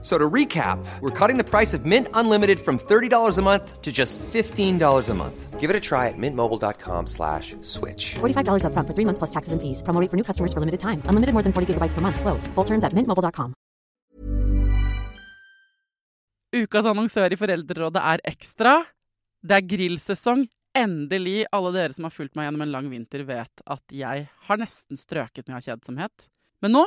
So to recap, we're cutting the price of Mint Unlimited from $30 a month to just $15 a month. Give it a try at mintmobile.com slash switch. $45 up front for three months plus taxes and fees. Promo rate for new customers for limited time. Unlimited more than 40 gigabytes per month. Slows. Full terms at mintmobile.com. Ukas annonsør i Foreldrerådet er Ekstra. Det er grillsesong. Endelig. Alle dere som har fulgt meg gjennom en lang vinter, vet at jeg har nesten strøket med av kjedsomhet. Men nå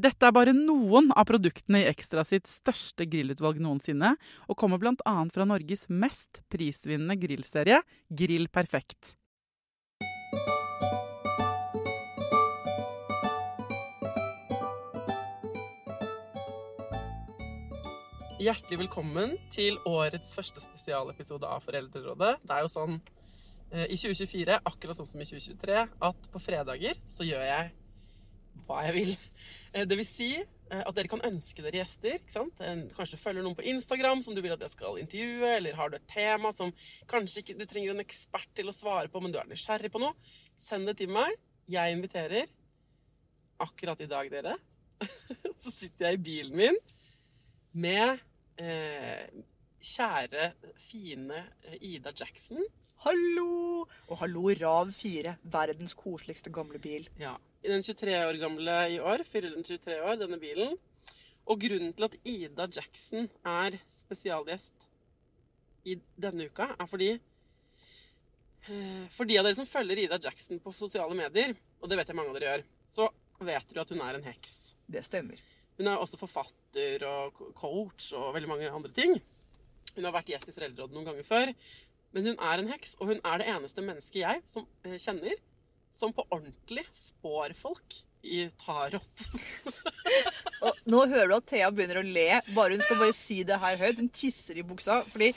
Dette er bare noen av produktene i Ekstra sitt største grillutvalg noensinne, og kommer bl.a. fra Norges mest prisvinnende grillserie, Grill Perfekt. Hjertelig velkommen til årets første spesialepisode av Foreldrerådet. Det er jo sånn eh, i 2024, akkurat sånn som i 2023, at på fredager så gjør jeg hva jeg vil. Eh, Det vil si eh, at dere kan ønske dere gjester. sant? Kanskje du følger noen på Instagram som du vil at jeg skal intervjue, eller har du et tema som kanskje ikke du trenger en ekspert til å svare på, men du er nysgjerrig på noe. Send det til meg. Jeg inviterer. Akkurat i dag, dere, så sitter jeg i bilen min med eh, kjære, fine eh, Ida Jackson. Hallo! Og hallo Rav 4, verdens koseligste gamle bil. Ja. Den 23 år gamle i år, fyller den 23 år, denne bilen. Og grunnen til at Ida Jackson er spesialgjest i denne uka, er fordi eh, For de av dere som følger Ida Jackson på sosiale medier, og det vet jeg mange av dere gjør, så vet dere at hun er en heks. Det stemmer. Hun er også forfatter og coach og veldig mange andre ting. Hun har vært gjest i Foreldrerådet noen ganger før. Men hun er en heks, og hun er det eneste mennesket jeg som eh, kjenner som på ordentlig spår folk i tarot. Og nå hører du at Thea begynner å le. Bare hun skal bare si det her høyt. Hun tisser i buksa. Fordi,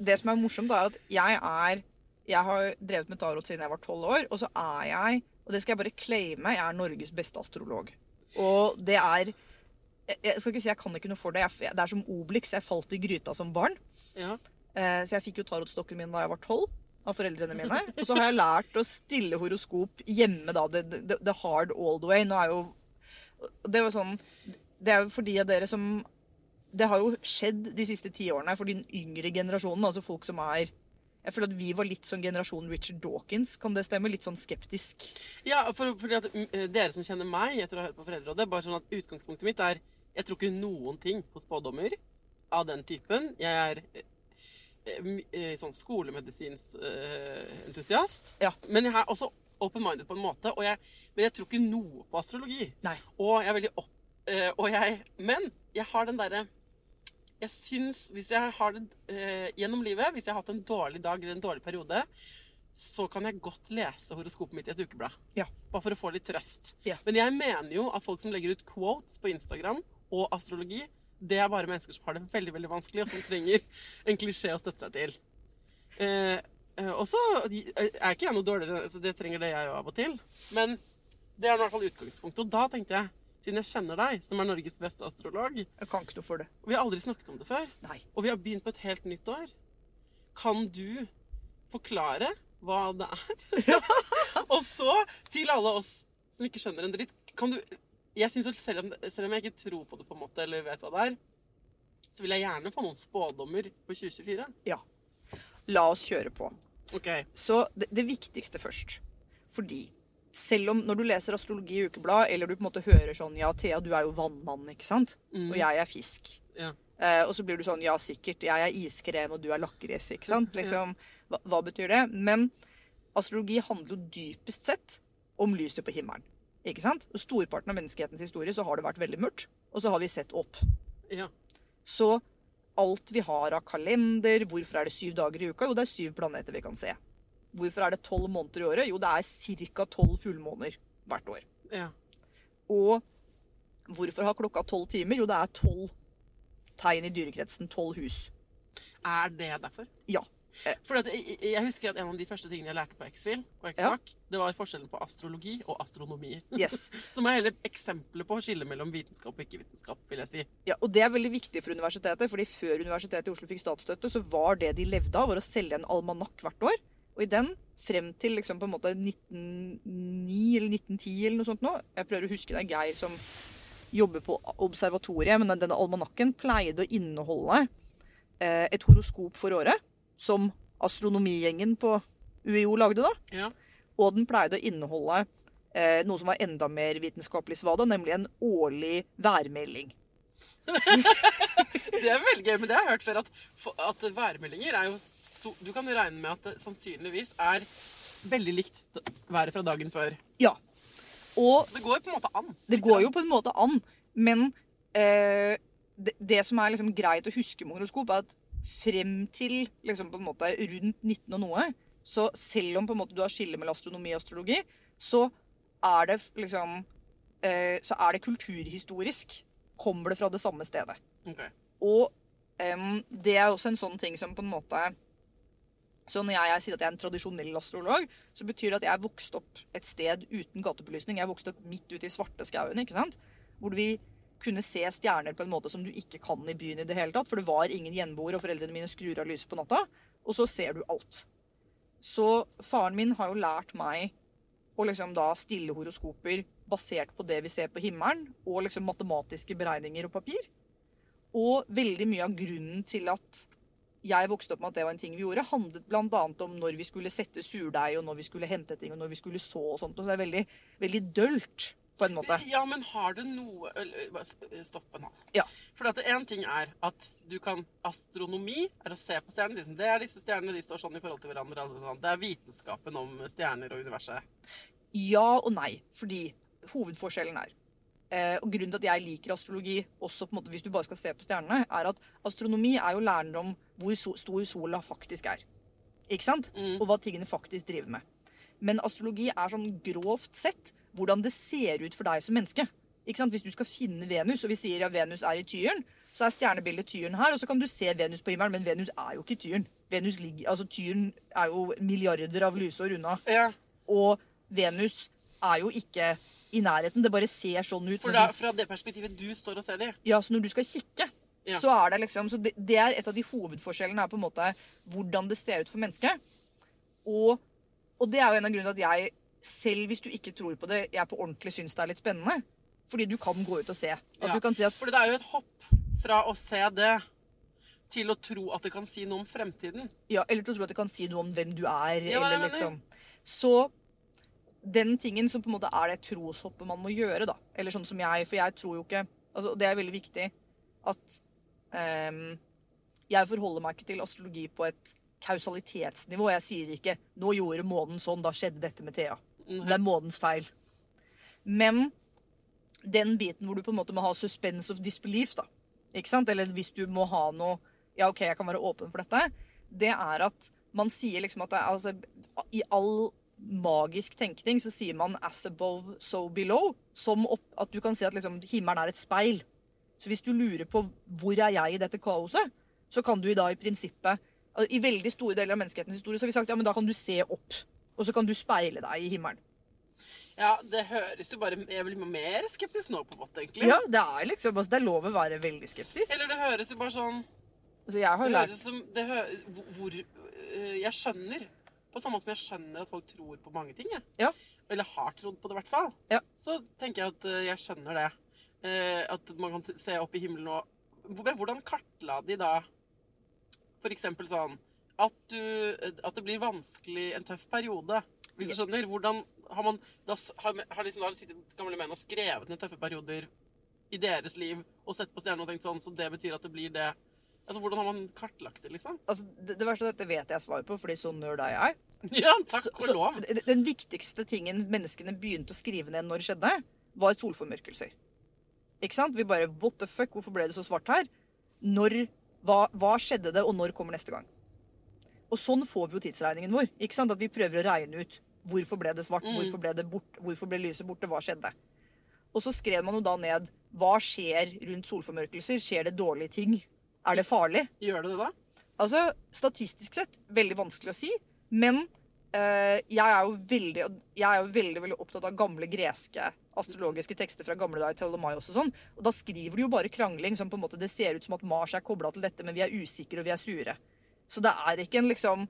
det- som er morsomt, er at jeg er Jeg har drevet med tarot siden jeg var tolv år, og så er jeg Og det skal jeg bare claime, jeg er Norges beste astrolog. Og det er jeg- Jeg skal ikke si jeg kan ikke noe for det. Jeg, det er som Obelix. Jeg falt i gryta som barn. Ja. Eh, Så jeg fikk jo tarotstokken min da jeg var tolv. Av foreldrene mine. Og så har jeg lært å stille horoskop hjemme, da. The, the, the hard the way. Nå er jo Det var sånn Det er jo for de av dere som Det har jo skjedd de siste ti årene for den yngre generasjonen. Altså folk som er Jeg føler at vi var litt sånn generasjon Richard Dawkins. Kan det stemme? Litt sånn skeptisk. Ja, for, fordi at mm, eh, Dere som kjenner meg etter å ha hørt på Foreldrerådet, bare sånn at utgangspunktet mitt er Jeg tror ikke noen ting på spådommer av den typen. Jeg er sånn skolemedisinsentusiast. Ja. Men jeg er også open-minded på en måte. Og jeg, men jeg tror ikke noe på astrologi. Nei. Og jeg er veldig opp... eh, og jeg, men jeg har den derre Jeg syns Hvis jeg har det eh, gjennom livet, hvis jeg har hatt en dårlig dag eller en dårlig periode, så kan jeg godt lese horoskopet mitt i et ukeblad. Ja. Bare for å få litt trøst. Ja. Men jeg mener jo at folk som legger ut quotes på Instagram og astrologi, det er bare mennesker som har det veldig veldig vanskelig, og som trenger en klisjé å støtte seg til. Eh, eh, og så er ikke jeg noe dårligere, så det trenger det jeg jo av og til. Men det er i hvert fall utgangspunktet. Og da tenkte jeg, siden jeg kjenner deg, som er Norges beste astrolog Jeg kan ikke noe for det. Og vi har aldri snakket om det før, Nei. og vi har begynt på et helt nytt år. Kan du forklare hva det er? og så, til alle oss som ikke skjønner en dritt, kan du Jeg synes jo selv om, selv om jeg ikke tror på det, på en måte, eller vet hva det er, så vil jeg gjerne få noen spådommer på 2024. Ja. La oss kjøre på. OK. Så det, det viktigste først. Fordi selv om når du leser astrologi i ukeblad, eller du på en måte hører sånn Ja, Thea, du er jo vannmann, ikke sant? Og jeg er fisk. Ja. Eh, og så blir du sånn Ja, sikkert. Jeg er iskrem, og du er lakris. Ikke sant? Liksom, hva, hva betyr det? Men astrologi handler jo dypest sett om lyset på himmelen. Ikke sant? Storparten av menneskehetens historie så har det vært veldig mørkt, og så har vi sett opp. ja. Så alt vi har av kalender Hvorfor er det syv dager i uka? Jo, det er syv planeter vi kan se. Hvorfor er det tolv måneder i året? Jo, det er ca. tolv fullmåner hvert år. ja. Og hvorfor har klokka tolv timer? Jo, det er tolv tegn i dyrekretsen. Tolv hus. Er det derfor? Ja. For at jeg, jeg husker at en av de første tingene jeg lærte på X-Fil ja. Det var forskjellen på astrologi og astronomi. Yes. Som er hele eksempelet på å skille mellom vitenskap og ikke-vitenskap, vil jeg si. Ja, og det er veldig viktig for universitetet, fordi før Universitetet i Oslo fikk statsstøtte, så var det de levde av, var å selge en almanakk hvert år. Og i den, frem til liksom på en måte 1909 eller 1910 eller noe sånt nå Jeg prøver å huske det er Geir som jobber på observatoriet, men denne almanakken pleide å inneholde eh, et horoskop for året, som astronomigjengen på UiO lagde da. Ja. Og den pleide å inneholde eh, noe som var enda mer vitenskapelig svada, nemlig en årlig værmelding. Det er veldig gøy, men det har jeg hørt før, at, at værmeldinger er jo sto, Du kan regne med at det sannsynligvis er veldig likt været fra dagen før. Ja. Og Så det går jo på en måte an. det går jo på en måte an, men eh, det, det som er liksom greit å huske med horoskop, er at frem til liksom på en måte rundt 19 og noe, så selv om på en måte du har skille mellom astronomi og astrologi, så er det liksom eh, Så er det kulturhistorisk. Kommer det fra det samme stedet. Okay. Og um, det er også en sånn ting som på en måte Så når jeg, jeg sier at jeg er en tradisjonell astrolog, så betyr det at jeg vokste opp et sted uten gatebelysning. Jeg vokste opp midt ute i svarte skauen, ikke sant? Hvor vi kunne se stjerner på en måte som du ikke kan i byen i det hele tatt. For det var ingen gjenboer, og foreldrene mine skrur av lyset på natta. Og så ser du alt. Så faren min har jo lært meg å liksom da stille horoskoper basert på det vi ser på himmelen, og liksom matematiske beregninger og papir. Og veldig mye av grunnen til at jeg vokste opp med at det var en ting vi gjorde, handlet bl.a. om når vi skulle sette surdeig, og når vi skulle hente ting, og når vi skulle så og sånt. Og så det er veldig, veldig dølt, på en måte. Ja, men har det noe Stopp en hal. Ja. For én ting er at du kan Astronomi er å se på stjernene. Liksom, det er disse stjernene, de står sånn i forhold til hverandre. Altså sånn. Det er vitenskapen om stjerner og universet. Ja og nei, fordi hovedforskjellen er eh, Og grunnen til at jeg liker astrologi, også på en måte hvis du bare skal se på stjernene, er at astronomi er jo læren om hvor stor sola faktisk er. Ikke sant? Og hva tingene faktisk driver med. Men astrologi er sånn grovt sett hvordan det ser ut for deg som menneske. Ikke sant? Hvis du skal finne Venus, og vi sier at Venus er i Tyren, så er stjernebildet Tyren her, og så kan du se Venus på himmelen, men Venus er jo ikke Tyren. Venus ligger, altså Tyren er jo milliarder av lysår unna. Ja, Og Venus er jo ikke i nærheten. Det bare ser sånn ut. For det da, fra det perspektivet du står og ser det. ja, så når du skal kikke, Ja. så er det liksom så det, det er et av de hovedforskjellene er på en måte hvordan det ser ut for mennesket. Og, og det er jo en av grunnene til at jeg, selv hvis du ikke tror på det, jeg på ordentlig syns det er litt spennende. Fordi du kan gå ut og se. At Ja. du kan si at For det er jo et hopp fra å se det til å tro at det kan si noe om fremtiden. Ja, eller til å tro at det kan si noe om hvem du er. Ja, eller liksom. Så den tingen som på en måte er det troshoppet man må gjøre, da. Eller sånn som jeg, for jeg tror jo ikke altså Det er veldig viktig at um, Jeg forholder meg ikke til astrologi på et kausalitetsnivå. Jeg sier ikke 'Nå gjorde månen sånn, da skjedde dette med Thea'. Det er månens feil. Men den biten hvor du på en måte må ha suspense of disbelief, da. Ikke sant? Eller hvis du må ha noe Ja, OK, jeg kan være åpen for dette. Det er at man sier liksom at det altså, I all magisk tenkning så sier man 'as above, so below'. Som opp, at du kan si at liksom, himmelen er et speil. Så hvis du lurer på hvor er jeg i dette kaoset, så kan du i dag i prinsippet I veldig store deler av menneskehetens historie så har vi sagt ja, men da kan du se opp. Og så kan du speile deg i himmelen. Ja, det høres jo bare Jeg blir mer skeptisk nå, på en måte, egentlig. Ja, det er liksom altså, Det er lov å være veldig skeptisk. Eller det høres jo bare sånn Altså, jeg har Det lært høres som det hø hvor, øh, Jeg skjønner På samme måte som jeg skjønner at folk tror på mange ting. Jeg. Ja. Eller har trodd på det, i hvert fall. Ja. Så tenker jeg at øh, jeg skjønner det. Eh, at man kan se opp i himmelen og Men hvordan kartla de da eksempel sånn at, du, at det blir vanskelig en tøff periode. Hvis du skjønner. Hvordan har man da, har, har liksom, da sittet gamle menn og skrevet ned tøffe perioder i deres liv og sett på stjernene og tenkt sånn, så det betyr at det blir det Altså, Hvordan har man kartlagt det, liksom? Altså, det, det verste er at dette vet jeg svar på, fordi så nerd er jeg. Ja, takk og så lov. Så, Den viktigste tingen menneskene begynte å skrive ned når det skjedde, var solformørkelser. Ikke sant? Vi bare What the fuck? Hvorfor ble det så svart her? Når, hva, hva skjedde det, og når kommer neste gang? Og sånn får vi jo tidsregningen vår. Ikke sant? At vi prøver å regne ut hvorfor ble det svart, hvorfor ble det bort, hvorfor ble lyset borte, hva skjedde? Og så skrev man jo da ned hva skjer rundt solformørkelser. Skjer det dårlige ting? Er det farlig? Gjør det det, da? Altså, statistisk sett, veldig vanskelig å si. Men eh, jeg er jo veldig jeg er jo veldig, veldig opptatt av gamle greske astrologiske tekster fra gamle dager. Ptolemaios og sånn. Og da skriver de jo bare krangling. som på en måte Det ser ut som at Mars er kobla til dette, men vi er usikre og vi er sure. Så det er ikke en liksom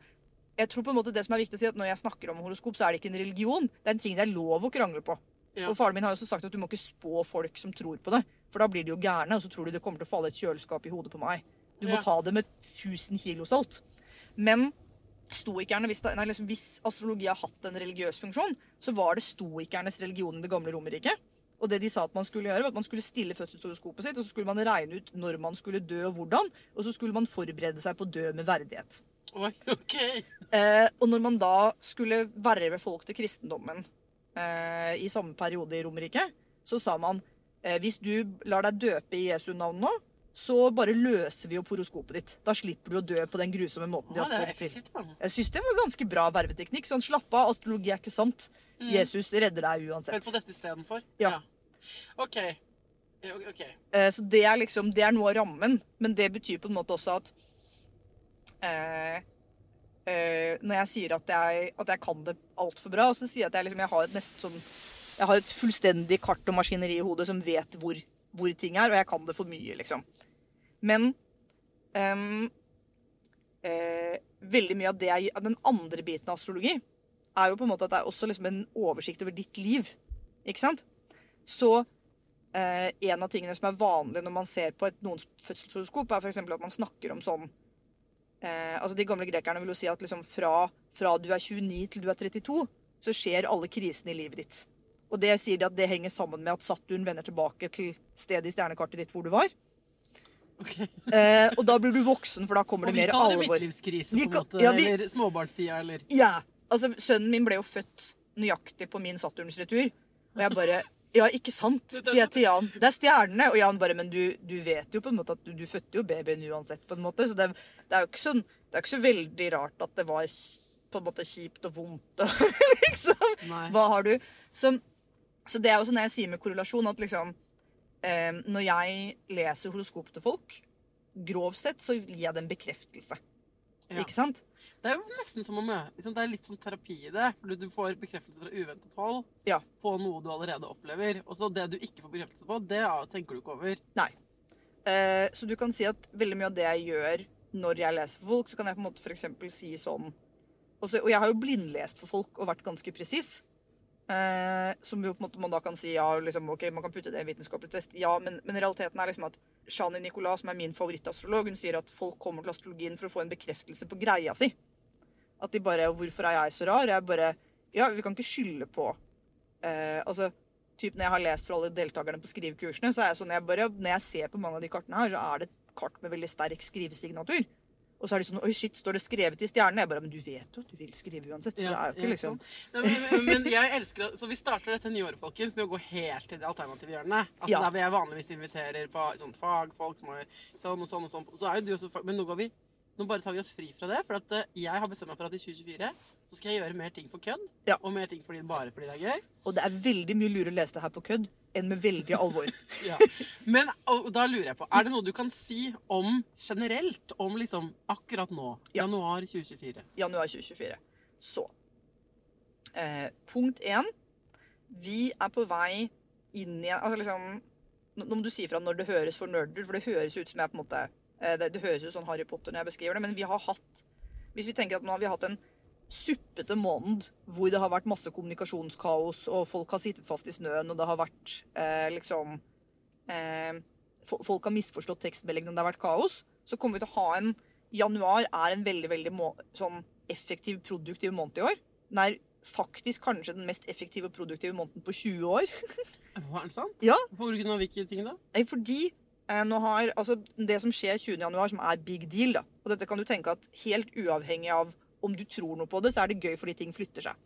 jeg tror på en måte det som er viktig å si at Når jeg snakker om horoskop, så er det ikke en religion. Det er en ting det er lov å krangle på. Ja. Og Faren min har jo også sagt at du må ikke spå folk som tror på det. For da blir de jo gærne, og så tror de det kommer til å falle et kjøleskap i hodet på meg. Du må Ja. ta det med 1000 kilo salt. Men stoikerne, hvis, det, nei, liksom, hvis astrologi har hatt en religiøs funksjon, så var det stoikernes religion i det gamle Romerriket. Og det de sa at man skulle gjøre, var at man skulle stille fødselshoroskopet sitt, og så skulle man regne ut når man skulle dø og hvordan, og så skulle man forberede seg på å dø med verdighet. Oi, OK. Eh, og når man da skulle verve folk til kristendommen eh, i samme periode i Romerike, så sa man eh, hvis du lar deg døpe i Jesu navn nå, så bare løser vi opp horoskopet ditt. Da slipper du å dø på den grusomme måten de har spådd til. Jeg syns det var ganske bra verveteknikk. Sånn slapp av, astrologi er ikke sant. Jesus redder deg Hør uansett. på dette istedenfor? Ja. Ja, ok. Eh, så det er liksom, det er noe av rammen, men det betyr på en måte også at eh, eh, Når jeg sier at jeg, at jeg kan det altfor bra, så sier jeg at jeg, liksom, jeg har et nesten sånn Jeg har et fullstendig kart og maskineri i hodet som vet hvor, hvor ting er, og jeg kan det for mye, liksom. Men um, eh, veldig mye av det av den andre biten av astrologi er jo på en måte at det er også liksom en oversikt over ditt liv. Ikke sant? Så eh, en av tingene som er vanlig når man ser på et, noens fødselshoroskop, er f.eks. at man snakker om sånn eh, altså De gamle grekerne vil jo si at liksom fra, fra du er 29 til du er 32, så skjer alle krisene i livet ditt. Og det sier de at det henger sammen med at Saturn vender tilbake til stedet i stjernekartet ditt hvor du var. Eh, og da blir du voksen, for da kommer Og det vi mer kaller det alvor. midtlivskrise, på en måte. ja, vi- Eller småbarnstida, eller Ja. Altså, sønnen min ble jo født nøyaktig på min Saturns-retur. Og jeg bare Ja, ikke sant? sier jeg til Jan. Det er stjernene. Og Jan bare Men du, du vet jo på en måte at du, du fødte jo babyen uansett, på en måte. Så det, det er jo ikke sånn Det er ikke så veldig rart at det var på en måte kjipt og vondt og liksom. Nei. Hva har du? Så, så det er jo sånn jeg sier med korrelasjon, at liksom Når jeg leser horoskopet til folk, grovt sett, så gir jeg det en bekreftelse. Ja. Ikke sant? Det er jo nesten som å møte liksom, Det er litt som terapi i det. For du får bekreftelse fra uventet hold Ja. på noe du allerede opplever. Og så det du ikke får bekreftelse på, det tenker du ikke over. Nei. Eh, så du kan si at veldig mye av det jeg gjør når jeg leser for folk, så kan jeg på en måte eksempel si sånn og, så, og jeg har jo blindlest for folk og vært ganske presis. Eh, som jo på en måte man da kan si ja, liksom, ok, man kan putte det i en vitenskapelig test. Ja, men, men realiteten er liksom at Shani Nicolas, som er min favorittastrolog, hun sier at folk kommer til astrologien for å få en bekreftelse på greia si. At de bare 'Hvorfor er jeg så rar?' Jeg bare Ja, vi kan ikke skylde på eh, Altså, typ når jeg har lest for alle deltakerne på skrivekursene, så er jeg sånn jeg bare, Når jeg ser på mange av de kartene her, så er det et kart med veldig sterk skrivesignatur. Og så er de sånn Oi, shit, står det skrevet i stjernene? Jeg bare Men du vet jo at du vil skrive uansett. Så det er jo ikke liksom. Nei, men, men, jeg elsker Så vi starter dette nye året, folkens, med å gå helt til det alternative hjørnet. Altså Ja. Der jeg vanligvis inviterer på, sånn, fagfolk som har sånn og sånn og sånn. Så er jo du også fag... Men nå går vi Nå bare tar vi oss fri fra det. For at eh, jeg har bestemt meg for at i 2024 så skal jeg gjøre mer ting for kødd. Ja. Og mer ting fordi, bare fordi det er gøy. Og det er veldig mye lurere å lese det her på kødd enn med veldig alvor. Ja. Men og da lurer jeg på, er det noe du kan si om generelt om liksom akkurat nå? Ja. Januar 2024. Januar 2024. Så eh, Punkt én. Vi er på vei inn i altså liksom, Nå må du si fra når det høres for nerder, for det høres ut som jeg på en måte det, det høres ut som Harry Potter når jeg beskriver det, men vi har hatt Hvis vi tenker at nå har vi hatt en suppete måned hvor det har vært masse kommunikasjonskaos, og folk har sittet fast i snøen, og det har vært eh, liksom eh, Folk har misforstått tekstmeldingen, det har vært kaos. Så kommer vi til å ha en januar er en veldig, veldig må sånn effektiv, produktiv måned i år. Den er faktisk kanskje den mest effektive og produktive måneden på 20 år. Hva, er det sant? Ja, På grunn av hvilke ting da? Nei, fordi eh, nå har, altså, det som skjer 20. januar, som er big deal, da, og dette kan du tenke at helt uavhengig av om du tror noe på det, så er det gøy fordi ting flytter seg.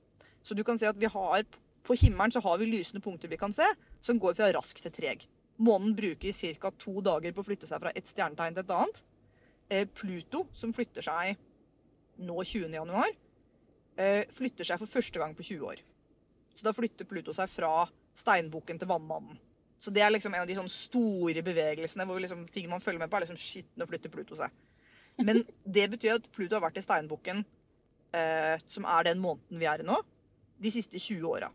Så du kan se at vi har, på himmelen så har vi lysende punkter vi kan se, som går fra rask til treg. Månen bruker ca. to dager på å flytte seg fra et stjernetegn til et annet. Eh, Pluto, som flytter seg nå 20. januar, eh, flytter seg for første gang på 20 år. Så da flytter Pluto seg fra steinbukken til vannmannen. Så det er liksom en av de sånne store bevegelsene hvor liksom, ting man følger med på, er liksom shit, nå flytter Pluto seg. Men det betyr at Pluto har vært i steinbukken, eh, som er den måneden vi er i nå, de siste 20 åra.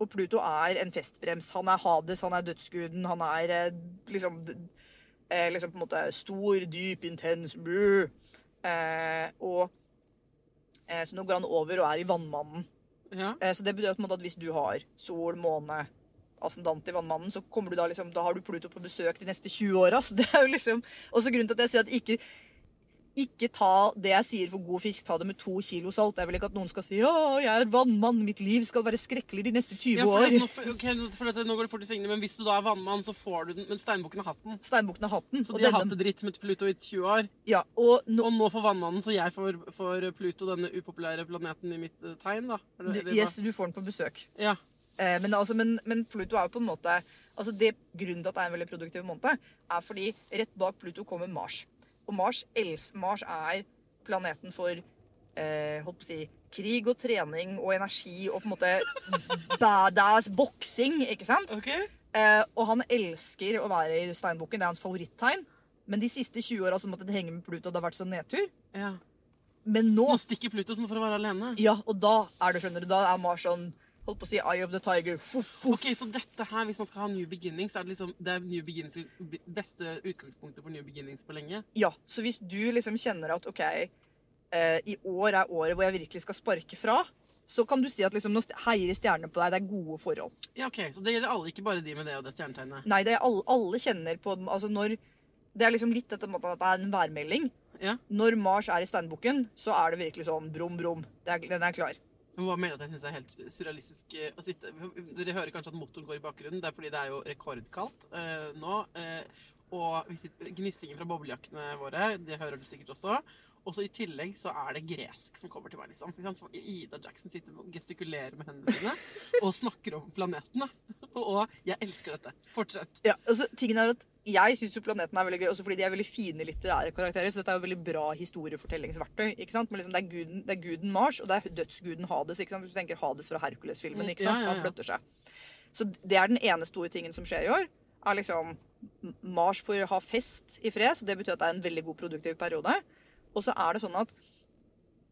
Og Pluto er en festbrems. Han er Hades, han er dødsguden, han er eh, liksom, eh, liksom på en måte stor, dyp, intens bluh. Eh, og eh, Så nå går han over og er i vannmannen. Ja. Eh, Så det betyr på en måte at hvis du har sol, måne, ascendant i vannmannen, så kommer du da liksom, da har du Pluto på besøk de neste 20 åra. Så det er jo liksom også grunnen til at jeg sier at ikke ikke ta det jeg sier for god fisk, ta det med to kilo salt. Jeg vil ikke at noen skal si 'Å, jeg er vannmann, mitt liv skal være skrekkelig de neste 20 Ja, år'. nå, for- okay, for nå går det fort i svingene, men hvis du da er vannmann, så får du den. Men steinbukken har hatt den. Steinbukken har hatt den. Så de har denne- hatt det dritt med Pluto i 20 år. ja, og nå, Og nå får vannmannen, så jeg får, får Pluto, denne upopulære planeten, i mitt eh, tegn, da. Er det- hva? yes, du får den på besøk. Ja. Eh, men, altså, men, men Pluto er jo på en måte altså det Grunnen til at det er en veldig produktiv måned, er fordi rett bak Pluto kommer Mars. Og Mars, els, Mars er planeten for eh, holdt på å si, krig og trening og energi og på en måte badass boksing, ikke sant? Okay. Eh, og han elsker å være i steinbukken. Det er hans favorittegn. Men de siste 20 åra måtte det henge med Pluto. Det har vært sånn nedtur. Ja. Men nå Nå stikker Pluto sånn for å være alene. Ja, og da er det, skjønner du, da er Mars sånn Holdt på å si Eye of the Tiger. Fuff, fuff. Ok, Så dette her, hvis man skal ha new beginnings, er det liksom det er new beginnings, beste utgangspunktet for new beginnings på lenge? Ja, så hvis du liksom kjenner at OK, eh, i år er året hvor jeg virkelig skal sparke fra, så kan du si at liksom, nå heier stjernene på deg. Det er gode forhold. Ja, ok, Så det gjelder alle, ikke bare de med det og det stjernetegnet? Nei, det er alle, alle kjenner på altså når Det er liksom litt dette med at det er en værmelding. Ja. Når Mars er i steinbukken, så er det virkelig sånn brum, brum. Den er klar. Jeg må bare melde at jeg syns det er helt surrealistisk eh, å sitte Dere hører kanskje at motoren går i bakgrunnen. Det er fordi det er jo rekordkaldt eh, nå. Eh, og vi sitter, gnissingen fra boblejakkene våre, det hører du sikkert også. Og så i tillegg så er det gresk som kommer til meg, liksom. For Ida Jackson sitter og gestikulerer med hendene sine og snakker om planetene. Og jeg elsker dette. Fortsett. Ja, altså, tingen er at Jeg syns planeten er veldig gøy, også fordi de er veldig fine litterære karakterer. Så dette er jo veldig bra historiefortellingsverktøy. ikke sant? Men liksom, det, er guden, det er guden Mars, og det er dødsguden Hades. ikke sant? Hvis du tenker Hades fra Hercules-filmen. ikke sant? Han flytter seg. Så det er den ene store tingen som skjer i år. er liksom Mars får ha fest i fred, så det betyr at det er en veldig god produktiv periode. Og så er det sånn at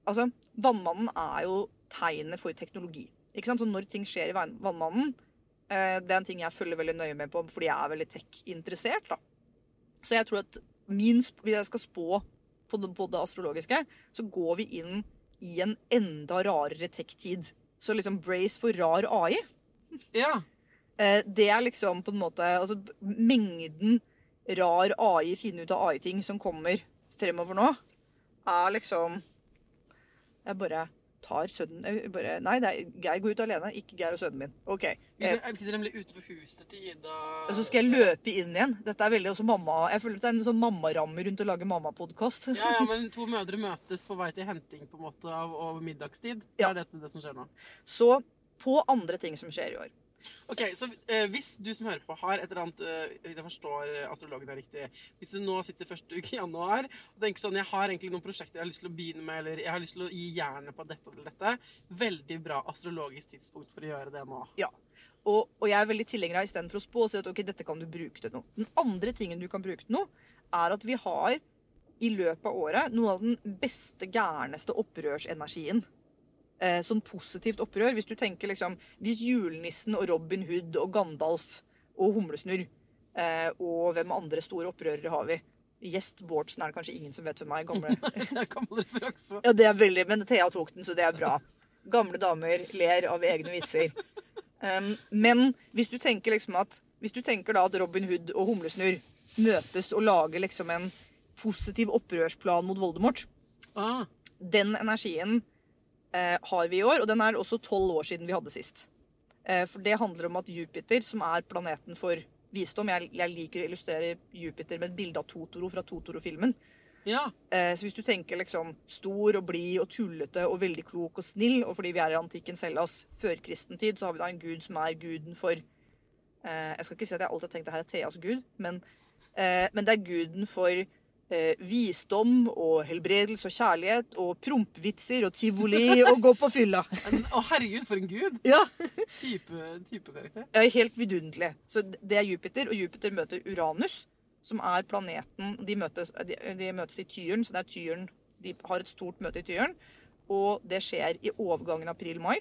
altså, Vannmannen er jo tegnet for teknologi. Ikke sant? Så når ting skjer i Vannmannen, eh, det er en ting jeg følger veldig nøye med på fordi jeg er veldig tech-interessert. da. Så jeg tror at min, hvis jeg skal spå på det, på det astrologiske, så går vi inn i en enda rarere tech-tid. Så liksom brace for rar AI. Ja. Eh, det er liksom på en måte altså, Mengden rar AI, finne ut av AI-ting som kommer fremover nå, er liksom Jeg bare tar sønnen bare, Nei, det er, Geir går ut alene, ikke Geir og sønnen min. OK. Jeg, Eh, sitter nemlig utenfor huset til Ida. så skal jeg løpe inn igjen. Dette er veldig også mamma Jeg føler at det er en sånn mammaramme rundt å lage mammapodkast. Ja, ja, men to mødre møtes på vei til henting på en måte av av middagstid. Det er dette det som skjer nå. Så på andre ting som skjer i år. Ok, så eh, Hvis du som hører på har et eller annet eh, Hvis jeg forstår eh, astrologen er riktig Hvis du nå sitter første uke i januar og tenker sånn Jeg har egentlig noen prosjekter jeg har lyst til å begynne med, eller jeg har lyst til å gi jernet på dette eller dette. Veldig bra astrologisk tidspunkt for å gjøre det nå. Ja. Og, og jeg er veldig tilhenger av istedenfor å spå og si at ok, dette kan du bruke til noe. Den andre tingen du kan bruke til noe, er at vi har i løpet av året noe av den beste, gærneste opprørsenergien. Eh, sånn positivt opprør. Hvis du tenker liksom Hvis julenissen og Robin Hood og Gandalf og Humlesnurr eh, og hvem andre store opprørere har vi? Gjest Bårdsen er det kanskje ingen som vet hvem er. Gamle Det er gammel referanse. Ja, det er veldig, men Thea tok den, så det er bra. Gamle damer ler av egne vitser. Um, men hvis du tenker liksom at Hvis du tenker da at Robin Hood og Humlesnurr møtes og lager liksom en positiv opprørsplan mot Voldemort. Ah, Den energien har vi i år, og den er også tolv år siden vi hadde sist. Eh, for det handler om at Jupiter, som er planeten for visdom Jeg, jeg liker å illustrere Jupiter med et bilde av Totoro fra Totoro-filmen. ja. Eh, så hvis du tenker liksom stor og blid og tullete og veldig klok og snill, og fordi vi er i antikken Hellas førkristen tid, så har vi da en gud som er guden for eh, Jeg skal ikke si at jeg alltid har tenkt det her er Theas gud, men, eh, men det er guden for eh, visdom og helbredelse og kjærlighet og prompvitser og tivoli og gå på fylla. Å, herregud, for en gud! Ja, Type, type karakter. Ja, Helt vidunderlig. Så det er Jupiter, og Jupiter møter Uranus, som er planeten De møtes, de, de møtes i Tyren, så det er Tyren De har et stort møte i Tyren, og det skjer i overgangen april-mai.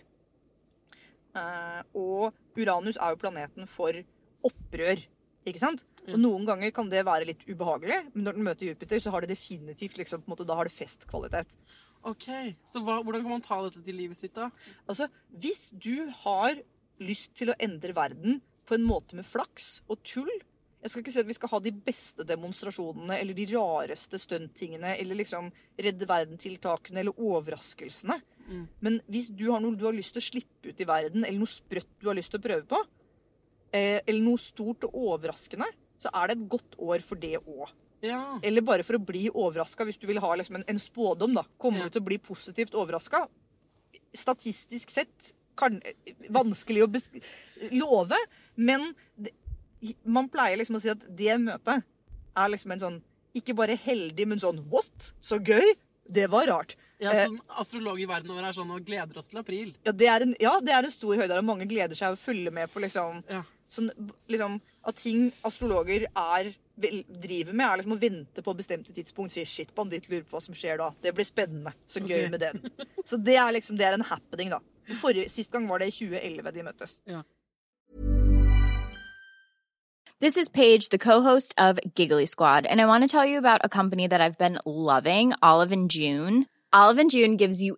Eh, og Uranus er jo planeten for opprør, ikke sant? Og noen ganger kan det være litt ubehagelig, men når den møter Jupiter, så har det definitivt liksom, på en måte, da har det festkvalitet. Ok, Så hva, hvordan kan man ta dette til livet sitt, da? Altså, hvis du har lyst til å endre verden på en måte med flaks og tull Jeg skal ikke si at vi skal ha de beste demonstrasjonene eller de rareste stunttingene eller liksom redde verden-tiltakene eller overraskelsene. Men hvis du har noe du har lyst til å slippe ut i verden, eller noe sprøtt du har lyst til å prøve på, eller noe stort og overraskende, så er det et godt år for det òg. Ja. Eller bare for å bli overraska, hvis du vil ha liksom en, en spådom. da. Kommer Ja. du til å bli positivt overraska? Statistisk sett kan, vanskelig å love, men det, man pleier liksom å si at det møtet er liksom en sånn Ikke bare heldig, men sånn What? Så gøy! Det var rart. ja sånn som astrolog i verden over er sånn og gleder oss til april. ja, det er en, ja, det er en stor høyde, mange gleder seg å følge med på liksom Ja. Sånn, liksom, At ting astrologer er, vel, driver med, er liksom å vente på bestemte tidspunkt. Si 'shit, banditt, lurer på hva som skjer da'. Det blir spennende. Så gøy okay. med den. Så det er liksom, det er en happening, da. Forrige, sist gang var det i 2011 de møttes. Ja. This is Paige, the co-host of Giggly Squad, and I want to tell you about a company that I've been loving, Olive and June. Olive and June gives you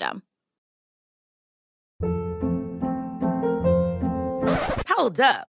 Hold up.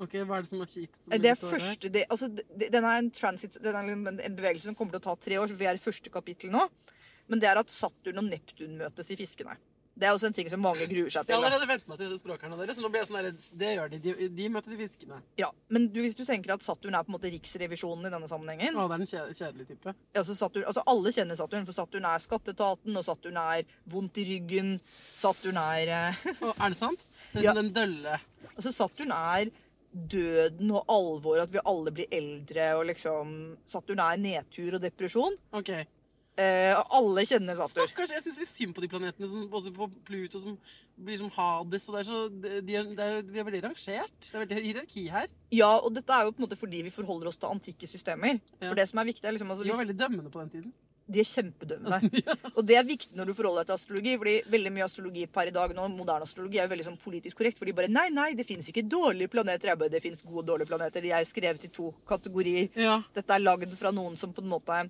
Ok, Hva er det som er kjipt? som Det er første, det, altså, det, den er en transit, den er en, en bevegelse som kommer til å ta tre år, så vi er i første kapittel nå. Men det er at Saturn og Neptun møtes i fiskene. Det er også en ting som mange gruer seg Jeg har til. Jeg allerede vent meg til det språkerne deres, så nå blir jeg sånn der, det gjør de. de. De møtes i Fiskene. Ja, men du, hvis du tenker at Saturn er på en måte riksrevisjonen i denne sammenhengen Å, det er en kjedelige kjedelig type. altså Saturn, altså Alle kjenner Saturn, for Saturn er skatteetaten, og Saturn er vondt i ryggen. Saturn er eh, Å, er det sant? Det er Ja. den dølle Altså Saturn er døden og alvor, at vi alle blir eldre, og liksom Saturn er nedtur og depresjon. OK. Eh, alle kjenner Saturn. Stakkars, jeg syns litt synd på de planetene, som, også på Pluto, som blir som Hades. og det er så, de, de er, det er, Vi er veldig rangert. Det er veldig hierarki her. Ja, og dette er jo på en måte fordi vi forholder oss til antikke systemer. Ja. For det som er viktig er liksom altså, vi var veldig dømmende på den tiden. De er kjempedømmende. Og det er viktig når du forholder deg til astrologi, fordi veldig mye astrologi per i dag nå, moderne astrologi, er jo veldig sånn politisk korrekt. For de bare Nei, nei, det fins ikke dårlige planeter. Jeg bare, Det fins gode og dårlige planeter. De er skrevet i to kategorier. Ja. Dette er lagd fra noen som på en måte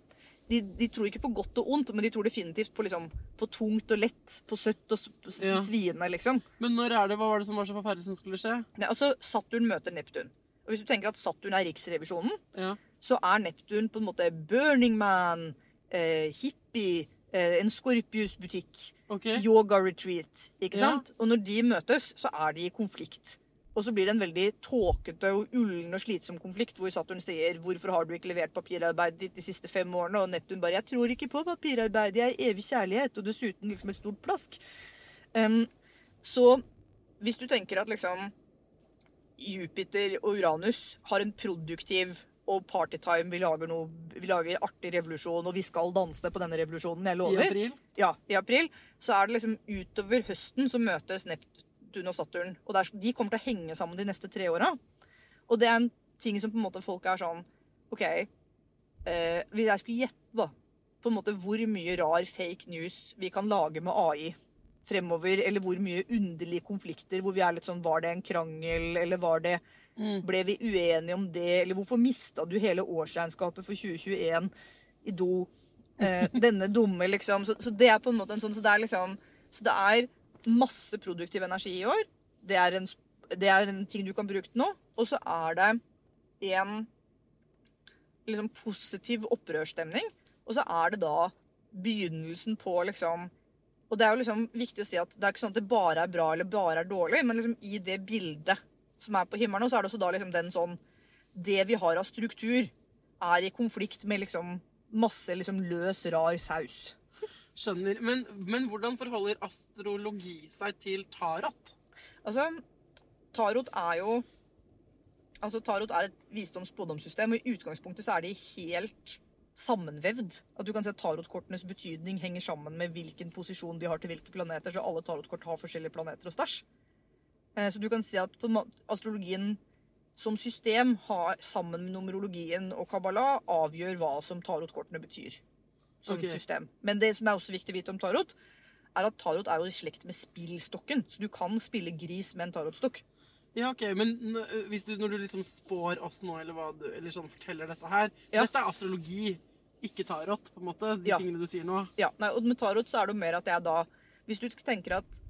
de, de tror ikke på godt og ondt, men de tror definitivt på, liksom, på tungt og lett. På søtt og Ja. sviende, liksom. Men når er det, hva var det som var så forferdelig som skulle skje? Nei, altså, Saturn møter Neptun. Og hvis du tenker at Saturn er Riksrevisjonen, Ja. så er Neptun på en måte Burning Man, eh, hippie, eh, en Scorpius-butikk, okay. yoga-retreat. Ikke Ja. sant? Og når de møtes, så er de i konflikt. Og så blir det en veldig tåkete og ullen og slitsom konflikt, hvor Saturn sier 'Hvorfor har du ikke levert papirarbeidet ditt de siste fem årene?' Og Neptun bare 'Jeg tror ikke på papirarbeid, jeg er evig kjærlighet', og dessuten liksom et stort plask. Um, så hvis du tenker at liksom Jupiter og Uranus har en produktiv og partytime, vi lager noe Vi lager artig revolusjon, og vi skal danse på denne revolusjonen, jeg lover. I april? Ja, i april. Så er det liksom utover høsten så møtes Neptun og Saturn. Og er, de kommer til å henge sammen de neste tre åra. Og det er en ting som på en måte folk er sånn OK, eh, hvis jeg skulle gjette, da, på en måte hvor mye rar fake news vi kan lage med AI fremover, eller hvor mye underlige konflikter hvor vi er litt sånn Var det en krangel, eller var det Ble vi uenige om det, eller hvorfor mista du hele årsregnskapet for 2021 i do? Eh, denne dumme, liksom. Så, så det er på en måte en sånn Så det er liksom Så det er masse produktiv energi i år. Det er en, det er en ting du kan bruke til nå. Og så er det en liksom positiv opprørsstemning. Og så er det da begynnelsen på liksom Og det er jo liksom viktig å si at det er ikke sånn at det bare er bra eller bare er dårlig, men liksom i det bildet som er på himmelen og så er det også da liksom den sånn Det vi har av struktur, er i konflikt med liksom masse liksom løs, rar saus. Skjønner. Men, men hvordan forholder astrologi seg til tarot? Altså, tarot er jo Altså, tarot er et visdoms-spådomssystem, og i utgangspunktet så er de helt sammenvevd. At du kan se at tarotkortenes betydning henger sammen med hvilken posisjon de har til hvilke planeter, så alle tarotkort har forskjellige planeter og stæsj. Eh, Så du kan si at på astrologien som system har, sammen med numerologien og kabbala avgjør hva som tarotkortene betyr som okay. system. Men det som er også viktig å vite om tarot, er at tarot er jo i slekt med spillstokken. Så du kan spille gris med en tarotstokk. Ja, ok, Men hvis du, når du liksom spår oss nå, eller, hva du, eller sånn forteller dette her Ja. Dette er astrologi, ikke tarot, på en måte. De Ja. tingene du sier nå. Ja, nei, og med tarot så er det jo mer at jeg da Hvis du tenker at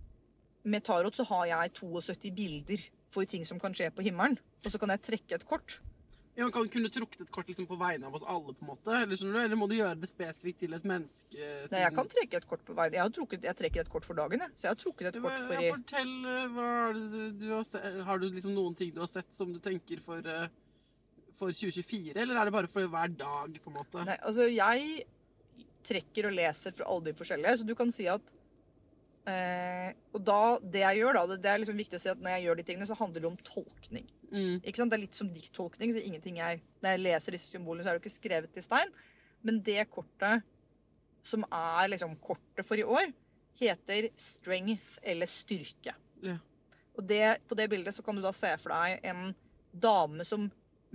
med tarot så har jeg 72 bilder for ting som kan skje på himmelen, og så kan jeg trekke et kort. Ja, kan kunne trukket et kort liksom på vegne av oss alle, på en måte? Eller, eller må du gjøre det spesifikt til et menneske? Nei, jeg kan trekke et kort på vegne. Jeg, har trukket, jeg trekker et kort for dagen, jeg. Så jeg har trukket et kort for ja, Fortell, eh, du har se... Har du liksom noen ting du har sett som du tenker for, eh, for 2024, eller er det bare for hver dag, på en måte? Nei, altså jeg trekker og leser fra alle de forskjellige, så du kan si at eh, Og da, det jeg gjør, da, det, det er liksom viktig å si at når jeg gjør de tingene, så handler det om tolkning. Mm. Ikke sant? Det er litt som dikttolkning, så ingenting jeg, Når jeg leser disse symbolene, så er det jo ikke skrevet i stein. Men det kortet som er liksom kortet for i år, heter strength eller styrke. Ja. Og det, på det bildet så kan du da se for deg en dame som,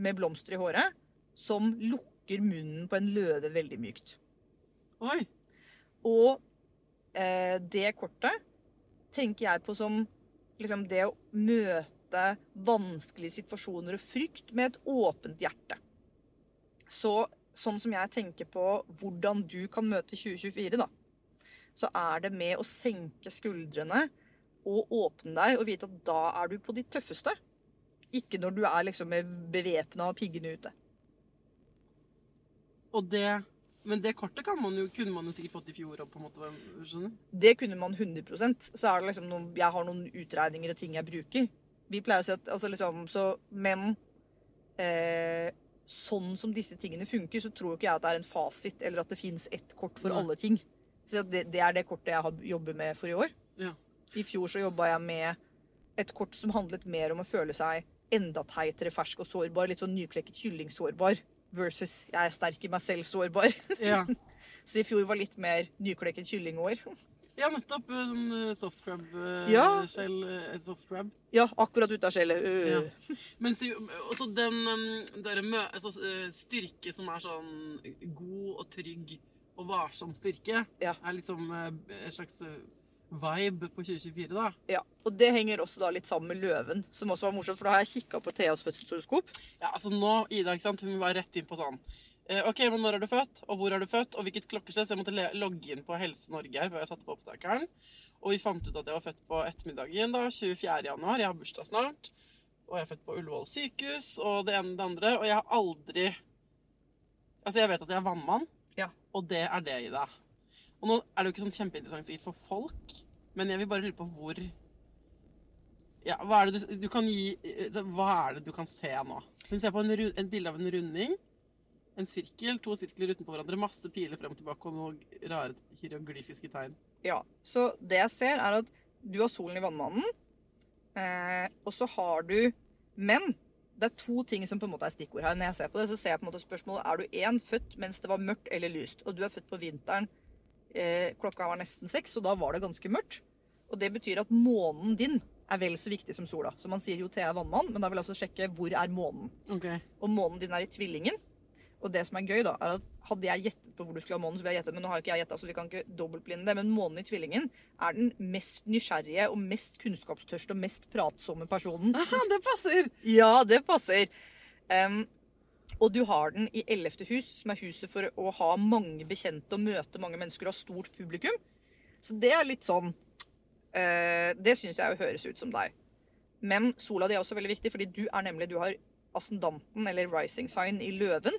med blomster i håret som lukker munnen på en løve veldig mykt. Oi! Og eh, det kortet tenker jeg på som liksom det å møte vanskelige situasjoner og frykt med et åpent hjerte. Så sånn som jeg tenker på hvordan du kan møte 2024, da, så er det med å senke skuldrene og åpne deg og vite at da er du på ditt tøffeste. Ikke når du er liksom bevæpna og piggene ute. Og det Men det kortet kan man jo, kunne man jo sikkert fått i fjor òg, på en måte. skjønner Det kunne man 100% Så er det liksom noen, Jeg har noen utregninger og ting jeg bruker. Vi pleier å si at altså liksom, så, Men eh, sånn som disse tingene funker, så tror ikke jeg at det er en fasit, eller at det fins ett kort for Nei. alle ting. Så det, det er det kortet jeg har jobber med for i år. Ja. I fjor så jobba jeg med et kort som handlet mer om å føle seg enda teitere, fersk og sårbar. Litt sånn nyklekket kylling-sårbar. Versus jeg er sterk i meg selv, sårbar. Ja. så i fjor var litt mer nyklekket kyllingår. ja, nettopp. En uh, soft-crab-skjell. Ja. shell. eh, soft crab. Ja, akkurat ut av skjellet. Ja. Men så, også den der altså, eh, styrke som er sånn god og trygg og varsom styrke Ja. er liksom eh, en slags eh, vibe på 2024, da. Ja, Og det henger også da litt sammen med løven, som også var morsomt. For da har jeg kikka på Theas fødselshoroskop. Ja, altså nå, Ida, ikke sant, hun var rett inn på sånn eh, OK, men når er du født, og hvor er du født, og hvilket klokkeslett? Så jeg måtte logge inn på Helse Norge her før jeg satte på opptakeren. Og vi fant ut at jeg var født på ettermiddagen, da, 24. januar. Jeg har bursdag snart. Og jeg er født på Ullevål sykehus, og det ene og det andre. Og jeg har aldri Altså, jeg vet at jeg er vannmann, Ja. og det er det, Ida. Og nå er det jo ikke sånn kjempeinteressant sikkert for folk, men jeg vil bare lure på hvor Ja, hva er det du, du kan gi altså, Hva er det du kan se nå? Hun ser på en, et bilde av en runding. En sirkel, to sirkler utenpå hverandre, masse piler frem og tilbake og noen rare hieroglyfiske tegn. Ja, Så det jeg ser, er at du har solen i vannmannen, eh, og så har du Men det er to ting som på en måte er stikkord her. Når jeg ser på det, så ser jeg på en måte spørsmålet er du én født mens det var mørkt eller lyst. Og du er født på vinteren. Eh, klokka var nesten seks, og da var det ganske mørkt. Og det betyr at månen din er vel så viktig som sola. Så man sier jo Thea vannmann, men da vil jeg også sjekke hvor er månen. Okay. Og månen din er i tvillingen. Og det som er gøy, da, er at hadde jeg gjettet på hvor du skulle ha månen, så ville jeg gjettet, men nå har ikke jeg gjettet, så vi kan ikke dobbeltblinde det. Men månen i tvillingen er den mest nysgjerrige og mest kunnskapstørste og mest pratsomme personen. Aha, det passer! Ja, det passer. Em, og du har den i ellevte hus, som er huset for å ha mange bekjente og møte mange mennesker og ha stort publikum. Så det er litt sånn eh, Det syns jeg jo høres ut som deg. Men sola di er også veldig viktig, fordi du er nemlig Du har ascendanten, eller rising sign, i løven.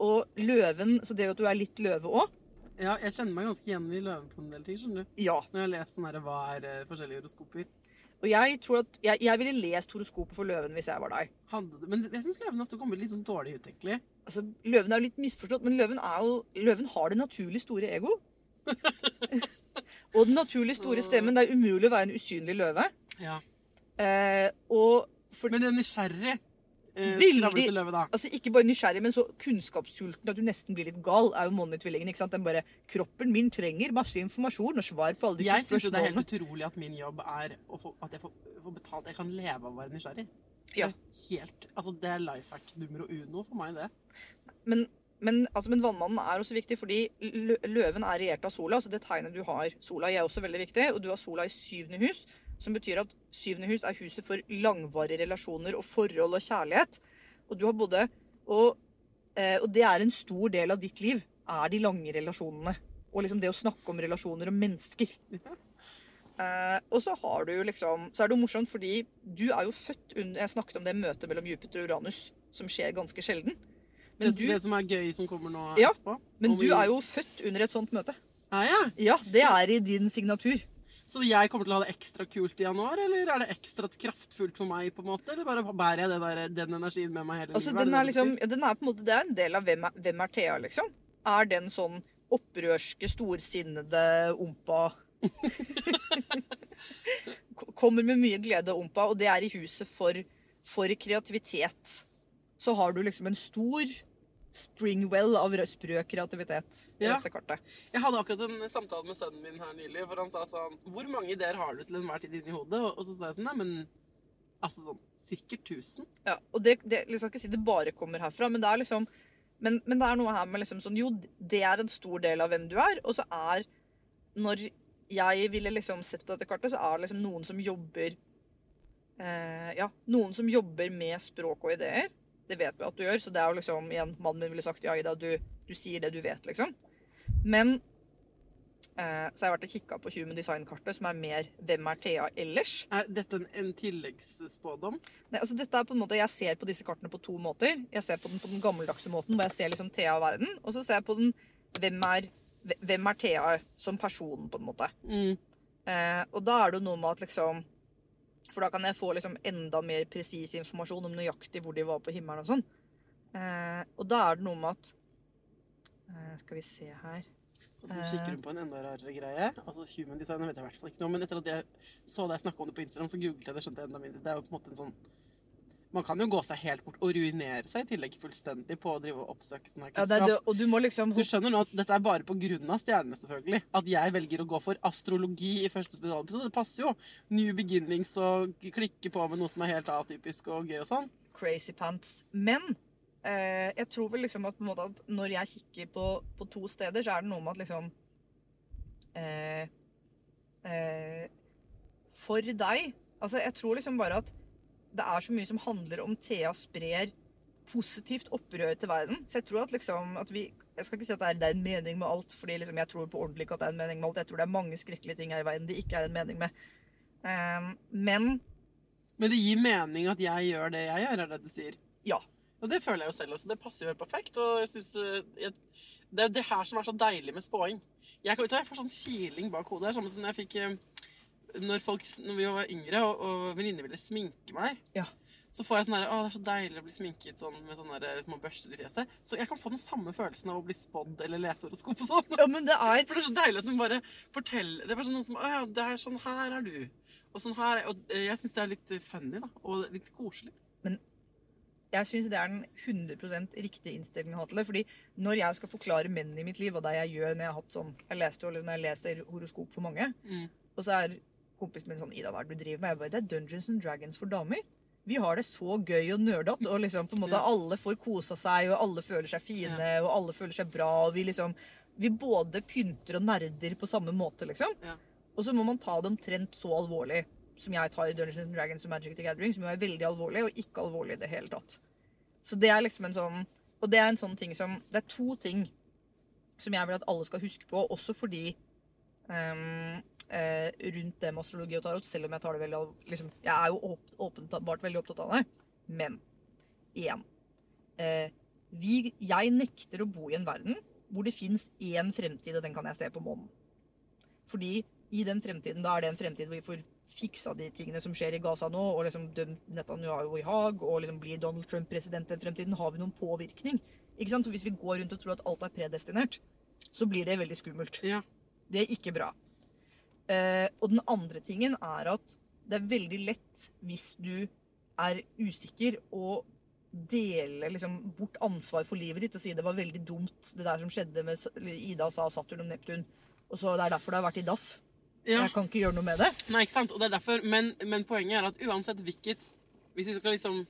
Og løven Så det at du er litt løve òg Ja, jeg kjenner meg ganske igjen i løven på en del ting, skjønner du. Ja. Når jeg har lest sånn her, hva er eh, forskjellige horoskoper. Og jeg tror at jeg, jeg ville lest horoskopet for løven hvis jeg var deg. Hadde du, men jeg syns løven ofte kommer litt sånn dårlig ut, egentlig. Altså, Løven er jo litt misforstått, men løven, er jo, løven har det naturlig store ego. og den naturlig store stemmen. Det er umulig å være en usynlig løve. Ja. Eh, og for, Men den er nysgjerrig. Eh, Veldig- altså Ikke bare nysgjerrig, men så kunnskapssulten at du nesten blir litt gal, er jo månen i tvillingen. ikke sant? Den bare, Kroppen min trenger masse informasjon og svar på alle disse Jeg syns det er helt utrolig at min jobb er få, at jeg får, får betalt. Jeg kan leve av å være nysgjerrig. Ja. Det er helt, altså det er life hack numero uno for meg, det. Men, men, altså, men vannmannen er også viktig, fordi løven er regjert av sola. altså Det tegnet du har sola er også veldig viktig. Og du har sola i syvende hus, som betyr at syvende hus er huset for langvarige relasjoner og forhold og kjærlighet. Og du har både Og, eh, og det er en stor del av ditt liv, er de lange relasjonene. Og liksom det å snakke om relasjoner og mennesker. Eh, og så har du jo liksom Så er det jo morsomt, fordi du er jo født under Jeg snakket om det møtet mellom Jupiter og Uranus, som skjer ganske sjelden. Men det, du, det som er gøy som kommer nå Ja, etterpå. men du er jo født under et sånt møte. Ah, ja. Ja, det er i din signatur. Så jeg kommer til å ha det ekstra kult i januar, eller er det ekstra kraftfullt for meg? på en måte? Eller bare bærer jeg det der, den energien med meg hele Altså, livet? den er liksom, den er på en måte, Det er en del av Hvem er, hvem er Thea, liksom. Er den sånn opprørske, storsinnede ompa Kommer med mye glede ompa, og det er i huset for, for kreativitet. Så har du liksom en stor springwell av rø- sprø kreativitet i Ja. dette kartet. Jeg hadde akkurat en samtale med sønnen min her nylig, hvor han sa sånn Hvor mange ideer har du til enhver tid inni hodet? Og, så sa jeg sånn Nei, men altså sånn sikkert 1000. Ja, og det, det, skal ikke si det bare kommer herfra, men det er liksom men, men det er noe her med liksom sånn Jo, det er en stor del av hvem du er, og så er Når jeg ville liksom sett på dette kartet, så er det liksom noen som jobber eh, Ja, noen som jobber med språk og ideer. Det vet vi at du gjør, så det er jo liksom igjen Mannen min ville sagt ja, Ida, du, du sier det du vet, liksom. Men eh, så har jeg vært og kikka på Human Design-kartet, som er mer Hvem er Thea ellers? Er dette en, en tilleggsspådom? Nei, altså dette er på en måte, Jeg ser på disse kartene på to måter. Jeg ser på den på den gammeldagse måten, hvor jeg ser liksom Thea og verden. Og så ser jeg på den hvem er, hvem er Thea som person, på en måte. Mm. Eh, og da er det jo noe med at liksom For da kan jeg få liksom enda mer presis informasjon om nøyaktig hvor de var på himmelen og sånn. Eh, og da er det noe med at eh, Skal vi se her Og så kikker hun på en enda rarere greie. Altså Human design vet jeg i hvert fall ikke noe Men etter at jeg så deg snakke om det på Instagram, så googlet jeg det. skjønte jeg enda mindre. Det er jo på en måte en sånn Man kan jo gå seg helt bort og ruinere seg i tillegg fullstendig på å drive og oppsøke sånn her ja, det er kunnskap. det, Og du må liksom Du skjønner nå at dette er bare på grunn av stjernene, selvfølgelig. At jeg velger å gå for astrologi i første spesialepisode. Det passer jo. New beginnings og klikke på med noe som er helt atypisk og gøy og sånn. crazy pants. Men eh, Jeg tror vel liksom at, at når jeg kikker på, på to steder, så er det noe med at liksom eh, eh, For deg Altså, jeg tror liksom bare at det er så mye som handler om Thea sprer positivt opprør til verden. Så jeg tror at liksom at vi Jeg skal ikke si at det er, det er en mening med alt, fordi liksom jeg tror på ordentlig ikke at det er en mening med alt. Jeg tror det er mange skrekkelige ting her i verden det ikke er en mening med. Um, men Men det gir mening at jeg gjør det jeg gjør, er det du sier? ja. Og det føler jeg jo selv også. Det passer jo helt perfekt. Og jeg synes, eh, Det er det her som er så deilig med spåing. Jeg, jeg får sånn kiling bak hodet. Det Samme som når jeg fikk eh, Når, folk, når vi var yngre og, og venninner ville sminke meg, Ja. så får jeg sånn herre Å, det er så deilig å bli sminket sånn, med sånne der små børster i fjeset. Så jeg kan få den samme følelsen av å bli spådd eller lese horoskop og sånn. ja, men det er For det er så deilig at hun bare forteller Det er bare sånn noen som Å ja, det er sånn her er du. Og sånn her er Og eh, jeg syns det er litt funny, da. Og litt koselig. Men Jeg syns det er den 100 riktige innstillingen å ha til det. fordi når jeg skal forklare menn i mitt liv, og det jeg gjør når jeg har hatt sånn Jeg leste jo, eller når jeg leser horoskop for mange, Mm. og så er kompisen min sånn Ida, hva er det du driver med? Jeg bare, Det er Dungeons and Dragons for damer. Vi har det så gøy og nerdete, og liksom på en måte alle får kosa seg, og alle føler seg fine, og alle føler seg bra, og vi liksom Vi både pynter og nerder på samme måte, liksom. Ja. Og så må man ta det omtrent så alvorlig som jeg tar i Dungeons and Dragons og Magic the Gathering, som jo er veldig alvorlig, og ikke alvorlig i det hele tatt. Så det er liksom en sånn Og det er en sånn ting som Det er to ting som jeg vil at alle skal huske på, også fordi ehm, uh, rundt det med astrologi og tarot, selv om jeg tar det veldig liksom, Jeg er jo åpenbart veldig opptatt av det. Men igjen uh, vi, Jeg nekter å bo i en verden hvor det fins én fremtid, og den kan jeg se på månen. Fordi i den fremtiden, da er det en fremtid hvor vi får fiksa de tingene som skjer i Gaza nå, og liksom dømt Netanyahu i Haag, og liksom blir Donald Trump president den fremtiden, har vi noen påvirkning. Ikke sant? For hvis vi går rundt og tror at alt er predestinert, så blir det veldig skummelt. Ja. Det er ikke bra. Eh, og den andre tingen er at det er veldig lett hvis du er usikker å dele liksom, bort ansvar for livet ditt og si det var veldig dumt det der som skjedde med Ida sa Saturn og Neptun. Og så Det er derfor det har vært i dass. Ja. Jeg kan ikke gjøre noe med det. Nei, ikke sant? Og det er derfor, men, men poenget er at uansett hvilket Hvis vi skal liksom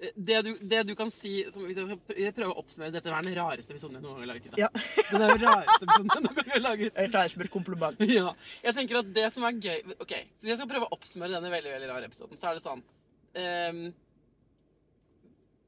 det du, det du kan si som, Hvis jeg prøver å oppsummere Dette er den rareste episoden jeg noen gang har laget. Ja. Den er den rareste episoden jeg noen gang har laget. Jeg tar det som et kompliment. Ja. Jeg tenker at det som er gøy Ok, så Hvis jeg skal prøve å oppsummere denne veldig veldig rare episoden, så er det sånn um,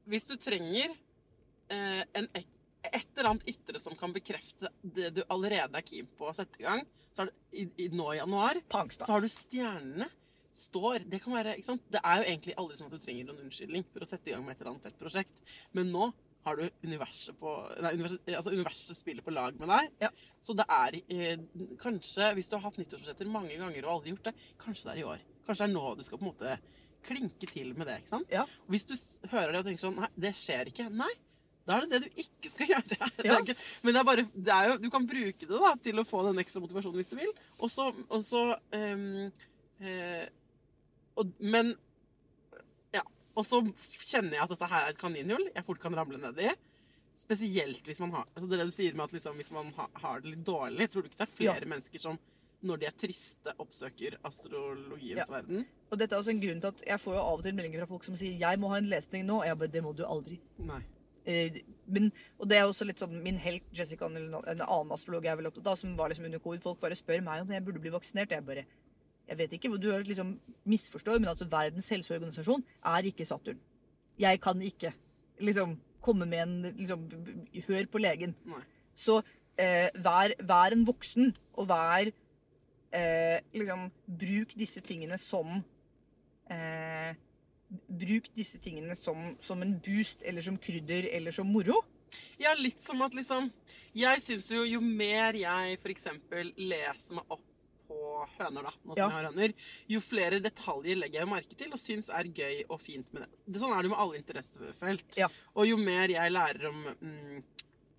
Hvis du trenger uh, en, et eller annet ytre som kan bekrefte det du allerede er keen på å sette i gang, så er det i, i, nå i januar Pangstad. så har du stjernene står Det kan være, ikke sant? Det er jo egentlig aldri sånn at du trenger noen unnskyldning for å sette i gang med et eller annet et prosjekt. Men nå har du universet på Nei, universet, altså universet spiller på lag med deg. Ja. Så det er eh, kanskje, hvis du har hatt nyttårsforsetter mange ganger og aldri gjort det, kanskje det er i år. Kanskje det er nå du skal på en måte klinke til med det. ikke sant? Ja. Og hvis du hører det og tenker sånn Nei, det skjer ikke. Nei. Da er det det du ikke skal gjøre. Ja. ikke, men det er bare, det er jo, du kan bruke det da, til å få den ekstra motivasjonen hvis du vil. Og så, um, eh, og, Men Ja. Og så kjenner jeg at dette her er et kaninhull jeg fort kan ramle ned i. Spesielt hvis man har altså Det det du sier med at liksom, hvis man ha, har det litt dårlig. Tror du ikke det er flere Ja. mennesker som når de er triste, oppsøker astrologiens Ja. verden? Og dette er også en grunn til at Jeg får jo av og til meldinger fra folk som sier 'jeg må ha en lesning nå'. Og jeg bare 'det må du aldri'. Nei. Eh, men, og det er også litt sånn min helt Jessica, en annen astrolog jeg er vel opptatt av, som var liksom under covid. Folk bare spør meg om jeg burde bli vaksinert. Jeg bare Jeg vet ikke, du liksom misforstår, men altså Verdens helseorganisasjon er ikke Saturn. Jeg kan ikke liksom komme med en liksom Hør på legen. Nei. Så eh, vær, vær en voksen, og vær eh, liksom Bruk disse tingene som eh, Bruk disse tingene som, som en boost, eller som krydder, eller som moro. Ja, litt som at liksom Jeg syns jo jo mer jeg f.eks. leser meg opp høner, da, nå som Ja. jeg har høner, jo flere detaljer legger jeg merke til og syns er gøy og fint med det. det sånn er det med alle interessefelt. Ja. Og jo mer jeg lærer om, mm,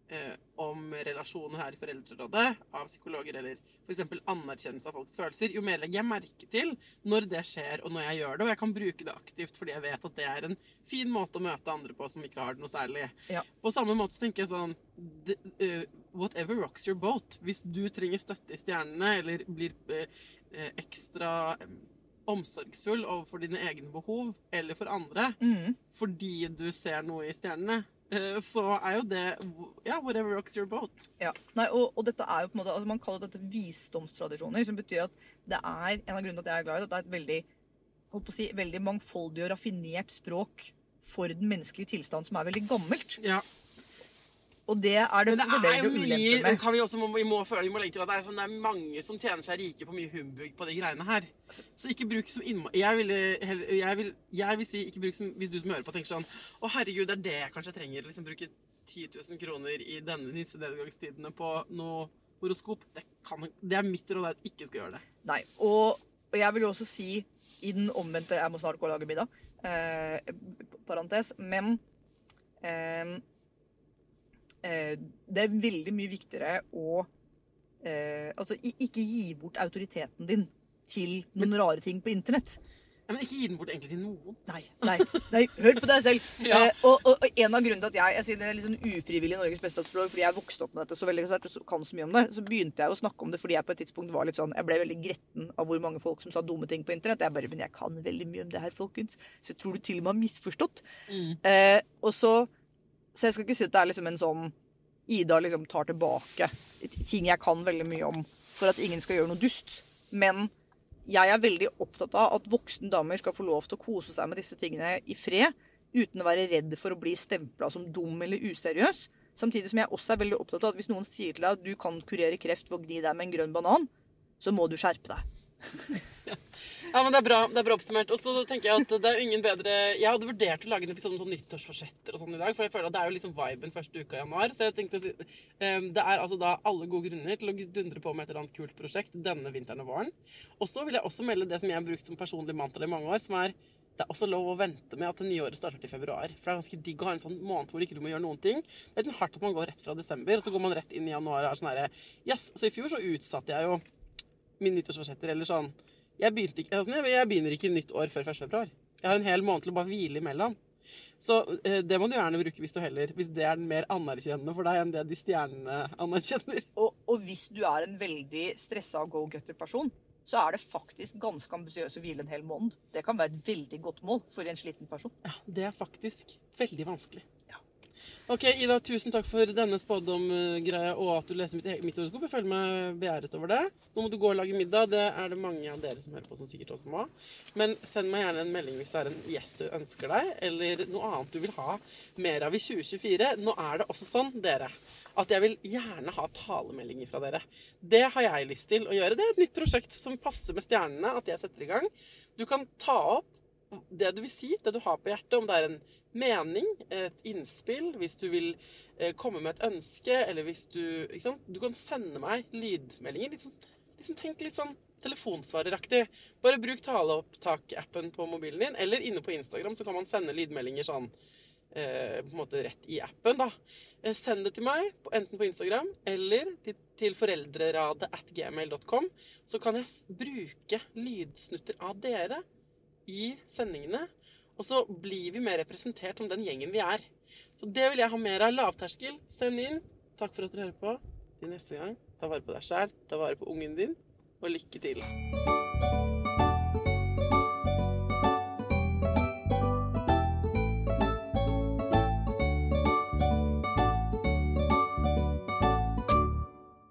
eh, om relasjoner her i Foreldrerådet av psykologer, eller f.eks. anerkjennelse av folks følelser, jo mer legger jeg merke til når det skjer, og når jeg gjør det. Og jeg kan bruke det aktivt fordi jeg vet at det er en fin måte å møte andre på som ikke har det noe særlig. Ja. På samme måte så tenker jeg sånn eh, Whatever rocks your boat. Hvis du trenger støtte i stjernene, eller blir eh, eh, ekstra omsorgsfull overfor dine egne behov eller for andre Mm. fordi du ser noe i stjernene, så er jo det Ja, whatever rocks your boat. Ja. Nei, og, og dette er jo på en måte, altså Man kaller dette visdomstradisjoner, som betyr at det er en av grunnene til at jeg er glad i det, at det er et veldig, holdt på å si, veldig mangfoldig og raffinert språk for den menneskelige tilstand som er veldig gammelt. Ja. Og det er det, Men det er fordeler og ulemper med. kan vi, også, må, vi, må, føle- vi må legge til at det er, sånn, det er mange som tjener seg rike på mye humbug på de greiene her. Så ikke bruk som innmari Jeg, ville jeg, vil, jeg vil si ikke bruk som Hvis du som hører på tenker sånn Å, herregud, det er det jeg kanskje trenger. Liksom bruke 10 000 kroner i denne disse nedgangstidene på noe horoskop. Det, kan, det er mitt råd, at ikke skal gjøre det. Nei, og, og jeg vil jo også si i den omvendte Jeg må snart gå og lage middag. Eh, parentes. Men eh, det er veldig mye viktigere å eh, Altså ikke gi bort autoriteten din til noen rare ting på internett. Ja, men ikke gi den bort egentlig til noen. Nei, nei, nei, hør på deg selv. Ja. Eh, og, og, og en av grunnene til at jeg, jeg sier det er litt sånn ufrivillig Norges beste språk, fordi jeg vokste opp med dette så veldig sterkt og kan så mye om det, så begynte jeg å snakke om det fordi jeg på et tidspunkt var litt sånn Jeg ble veldig gretten av hvor mange folk som sa dumme ting på internett. Jeg bare Men jeg kan veldig mye om det her, folkens. Så jeg tror du til og med har misforstått. Eh, og så Så jeg skal ikke si at det er liksom en sånn Ida liksom tar tilbake ting jeg kan veldig mye om, for at ingen skal gjøre noe dust. Men jeg er veldig opptatt av at voksne damer skal få lov til å kose seg med disse tingene i fred, uten å være redd for å bli stempla som dum eller useriøs. Samtidig som jeg også er veldig opptatt av at hvis noen sier til deg at du kan kurere kreft ved å gni deg med en grønn banan, så må du skjerpe deg. Ja, men Det er bra det er bra oppsummert. Og så tenker Jeg at det er ingen bedre Jeg hadde vurdert å lage en episode om sånn nyttårsforsetter og sånn i dag, for jeg føler at det er jo liksom viben første uka i januar. Så jeg tenkte å si eh, Det er altså da alle gode grunner til å dundre på med et eller annet kult prosjekt denne vinteren og våren. Og så vil jeg også melde det som jeg har brukt som personlig mantra i mange år, som er det er også lov å vente med at det nye året starter til februar. For det er ganske digg å ha en sånn måned hvor ikke du må gjøre noen ting. Det er litt hardt at man går rett fra desember, og så går man rett inn i januar og er sånn herre Yes! Så i fjor så utsatte jeg jo min nyttårsforsetter, eller sånn jeg, begynte ikke, altså, jeg begynner ikke nytt år før 1. februar. Jeg har en hel måned til å bare hvile imellom. Så eh, det må du gjerne bruke hvis du heller Hvis det er mer anerkjennende for deg enn det de stjernene anerkjenner. Og, og hvis du er en veldig stressa go-gutter-person, så er det faktisk ganske ambisiøst å hvile en hel måned. Det kan være et veldig godt mål for en sliten person. Ja, Det er faktisk veldig vanskelig. Ok, Ida, tusen takk for denne spådomgreia og at du leser mitt, mitt horoskop. Jeg føler meg begjæret over det. Nå må du gå og lage middag. Det er det mange av dere som hører på som sikkert også må. Men send meg gjerne en melding hvis det er en gjest du ønsker deg, eller noe annet du vil ha mer av i 2024. Nå er det også sånn, dere, at jeg vil gjerne ha talemeldinger fra dere. Det har jeg lyst til å gjøre. Det er et nytt prosjekt som passer med stjernene at jeg setter i gang. Du kan ta opp det du vil si, det du har på hjertet, om det er en mening, et innspill, hvis du vil eh, komme med et ønske, eller hvis du ikke sant? Du kan sende meg lydmeldinger. Litt liksom tenk litt sånn telefonsvareraktig. Bare bruk taleopptak-appen på mobilen din, eller inne på Instagram så kan man sende lydmeldinger sånn eh, på en måte rett i appen, da. Eh, send det til meg, enten på Instagram eller til, til foreldreradet at gmail.com. Så kan jeg bruke lydsnutter av dere i sendingene. Og så blir vi mer representert som den gjengen vi er. Så det vil jeg ha mer av. Lavterskel. Send inn. Takk for at dere hører på. Til neste gang, ta vare på deg sjæl, ta vare på ungen din, og lykke til.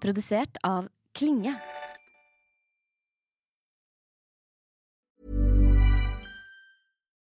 Produsert av Klinge.